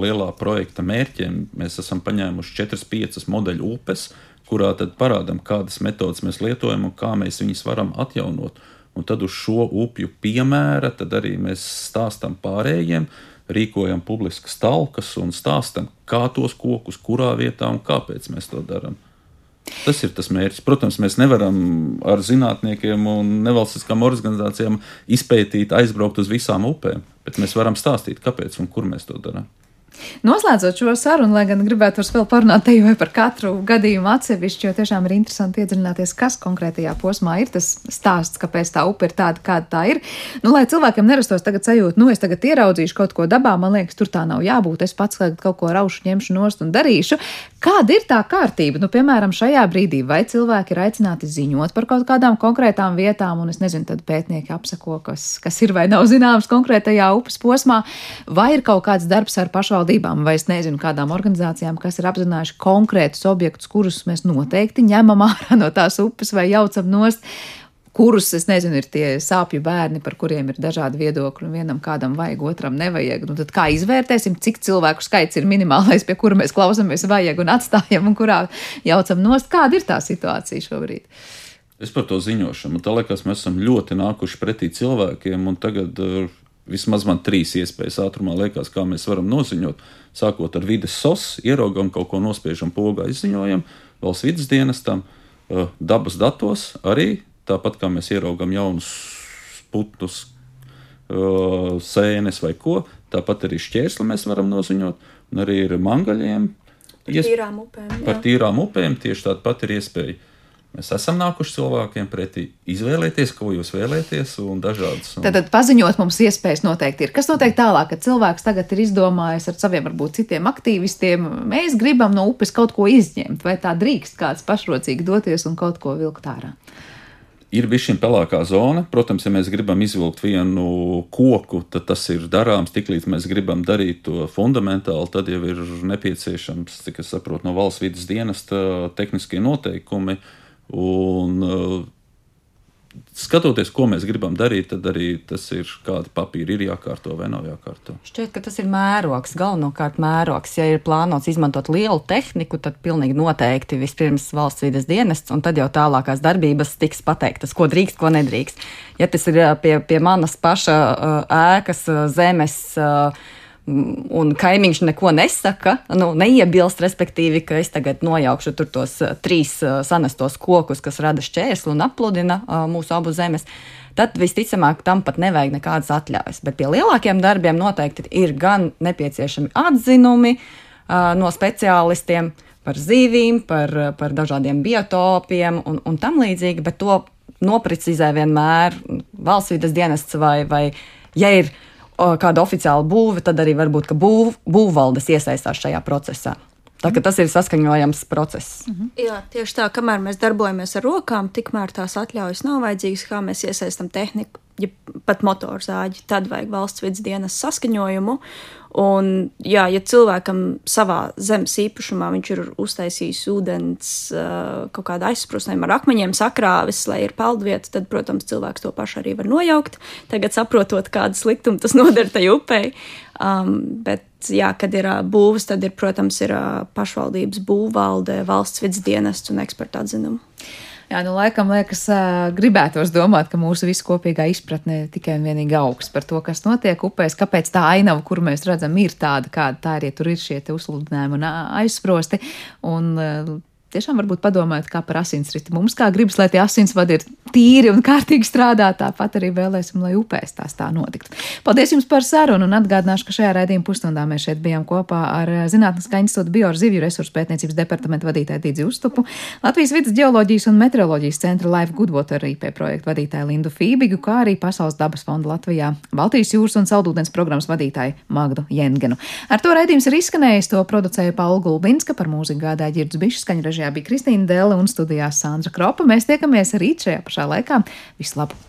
lielā projekta mērķiem. Mēs esam paņēmuši 4-5 modeļu upes, kurā tad parādām, kādas metodas mēs lietojam un kā mēs viņus varam atjaunot. Un tad uz šo upju piemēra arī mēs stāstām pārējiem, rīkojam publiskas talkas un stāstam, kā tos kokus, kurā vietā un kāpēc mēs to darām. Tas ir tas mērķis. Protams, mēs nevaram ar zinātniekiem un nevalstiskām organizācijām izpētīt, aizbraukt uz visām upēm, bet mēs varam stāstīt, kāpēc un kur mēs to darām. Noslēdzot šo sarunu, lai gan gribētu vēl parunāt te jau par katru gadījumu atsevišķi, jo tiešām ir interesanti iedziļināties, kas konkrētajā posmā ir tas stāsts, kāpēc tā upe ir tāda, kāda tā ir. Nu, lai cilvēkiem nerastos tagad sajūta, nu, es tagad ieraudzīšu kaut ko dabā, man liekas, tur tā nav jābūt. Es pats kaut ko raušu, ņemšu nost un darīšu. Kāda ir tā kārtība? Nu, piemēram, šajā brīdī, vai cilvēki ir aicināti ziņot par kaut kādām konkrētām vietām, un es nezinu, tad pētnieki apsako, kas, kas ir vai nav zināms konkrētajā upes posmā, vai ir kaut kāds darbs ar pašvaldībām, vai es nezinu, kādām organizācijām, kas ir apzinājuši konkrētus objektus, kurus mēs noteikti ņemam ārā no tās upes vai jaucam nost kurus, es nezinu, ir tie sāpju bērni, par kuriem ir dažādi viedokļi, un vienam kādam vajag, otram nevajag. Nu, tad kā izvērtēsim, cik cilvēku skaits ir minimālais, pie kura mēs klausāmies, vajag un atstājam, un kurā jaucam nost? Kāda ir tā situācija šobrīd? Es par to ziņošanu. Tā liekas, mēs esam ļoti nākuši pretī cilvēkiem, un tagad uh, vismaz man trīs iespējas ātrumā liekas, kā mēs varam noziņot. Sākot ar vides sos, ieraugam kaut ko nospiežam pogā, izziņojam, valsts vidas dienestam, uh, dabas datos arī tāpat kā mēs ieraugām jaunus putnus, sēnes vai ko, tāpat arī šķērsli mēs varam noziņot, un arī ar mangaļiem. Par tīrām upēm. Par tīrām upēm tieši tāda pati ir iespēja. Mēs esam nākuši cilvēkiem pretī izvēlēties, ko jūs vēlaties, un dažādas. Un... Tad, tad paziņot mums iespējas noteikti ir. Kas notiek tālāk, kad cilvēks tagad ir izdomājis ar saviem, varbūt citiem aktīvistiem, mēs gribam no upes kaut ko izņemt, vai tā drīkst kāds pašrocīgi doties un kaut ko vilkt ārā? Ir bijis šī pelēkā zona. Protams, ja mēs gribam izvilkt vienu koku, tad tas ir darāms. Tiklīdz mēs gribam darīt to fundamentāli, tad jau ir nepieciešams, cik es saprotu, no valsts vidas dienesta tehniskie noteikumi. Uh, Un, uh, skatoties, ko mēs gribam darīt, tad arī tas ir, kādi papīri ir jākārto vai nav jākārto. Šķiet, ka tas ir mērogs, galvenokārt mērogs. Ja ir plānots izmantot lielu tehniku, tad pilnīgi noteikti vispirms valsts vides dienests, un tad jau tālākās darbības tiks pateiktas, ko drīkst, ko nedrīkst. Ja tas ir uh, pie, pie manas paša uh, ēkas zemes un kaimiņš neko nesaka, nu, neiebilst, respektīvi, ka es tagad nojaukšu tur tos uh, trīs uh, sanestos kokus, kas rada šķērsli un apludina uh, mūsu abu zemes. Tad visticamāk, tam pat nevajag nekādas atļaujas. Bet pie lielākiem darbiem noteikti ir gan nepieciešami atzinumi no speciālistiem par zivīm, par, par dažādiem biotopiem un, un tam līdzīgi, bet to noprecizē vienmēr valsts vidas dienests vai, vai ja ir kāda oficiāla būve, tad arī varbūt būv, būvvaldes iesaistās šajā procesā. Tā, tas ir saskaņojams process. Mhm. Jā, tieši tā, kamēr mēs darbojamies ar rokām, tikmēr tās atļaujas nav vajadzīgas, kā mēs iesaistām tehniku, ja pat motorzāģi, tad vajag valsts vidas dienas saskaņojumu. Un, jā, ja cilvēkam savā zemes īpašumā viņš ir uztaisījis ūdens kaut kādu aizsprostījumu ar akmeņiem, sakrāvis, lai ir peldvieta, tad, protams, cilvēks to pašu arī var nojaukt. Tagad saprotot, kādu sliktumu tas nodara tai upei. Um, bet, jā, kad ir uh, būvs, tad ir, protams, ir uh, pašvaldības būvvalde, valsts vidas dienests un eksperta atzinumi. Jā, nu, laikam liekas, gribētos domāt, ka mūsu visu kopīgā izpratne tikai un vienīgi augsts par to, kas notiek upēs, kāpēc tā ainava, kuru mēs redzam, ir tāda, kāda tā ir, ja tur ir šie uzlūdinājumi un aizsprosti. Un, tiešām varbūt padomājot, kā par asinsriti. Mums kā gribas, lai tie asinsvadi ir tīri un kārtīgi strādā, tāpat arī vēlēsim, lai upēs tās tā notiktu. Paldies jums par sarunu un atgādināšu, ka šajā raidījuma pusstundā mēs šeit bijām kopā ar Zinātniskā institūta bioru zivju resursu pētniecības departamentu vadītāju Dīdzi Uztupu, Latvijas vidas geoloģijas un meteoroloģijas centra Life Goodwater IP projektu vadītāju Lindu Fībigu, kā arī Pasaules dabas fonda Latvijā Baltijas jūras un saldūdens programmas vadītāju Magdu Jengenu. Ar to raidījums ir izskanējis, to producēja Paula Gulbinska par mūziku gādāja Girds Bišs, skaņu režijā bija Kristīna Dēle un studijā Sandra Kropa. Mēs tiekamies rīt šajā pašā laikā. Vislabāk!